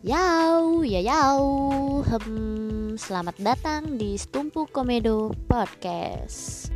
Yau, ya yau. Hmm, selamat datang di Stumpu Komedo Podcast.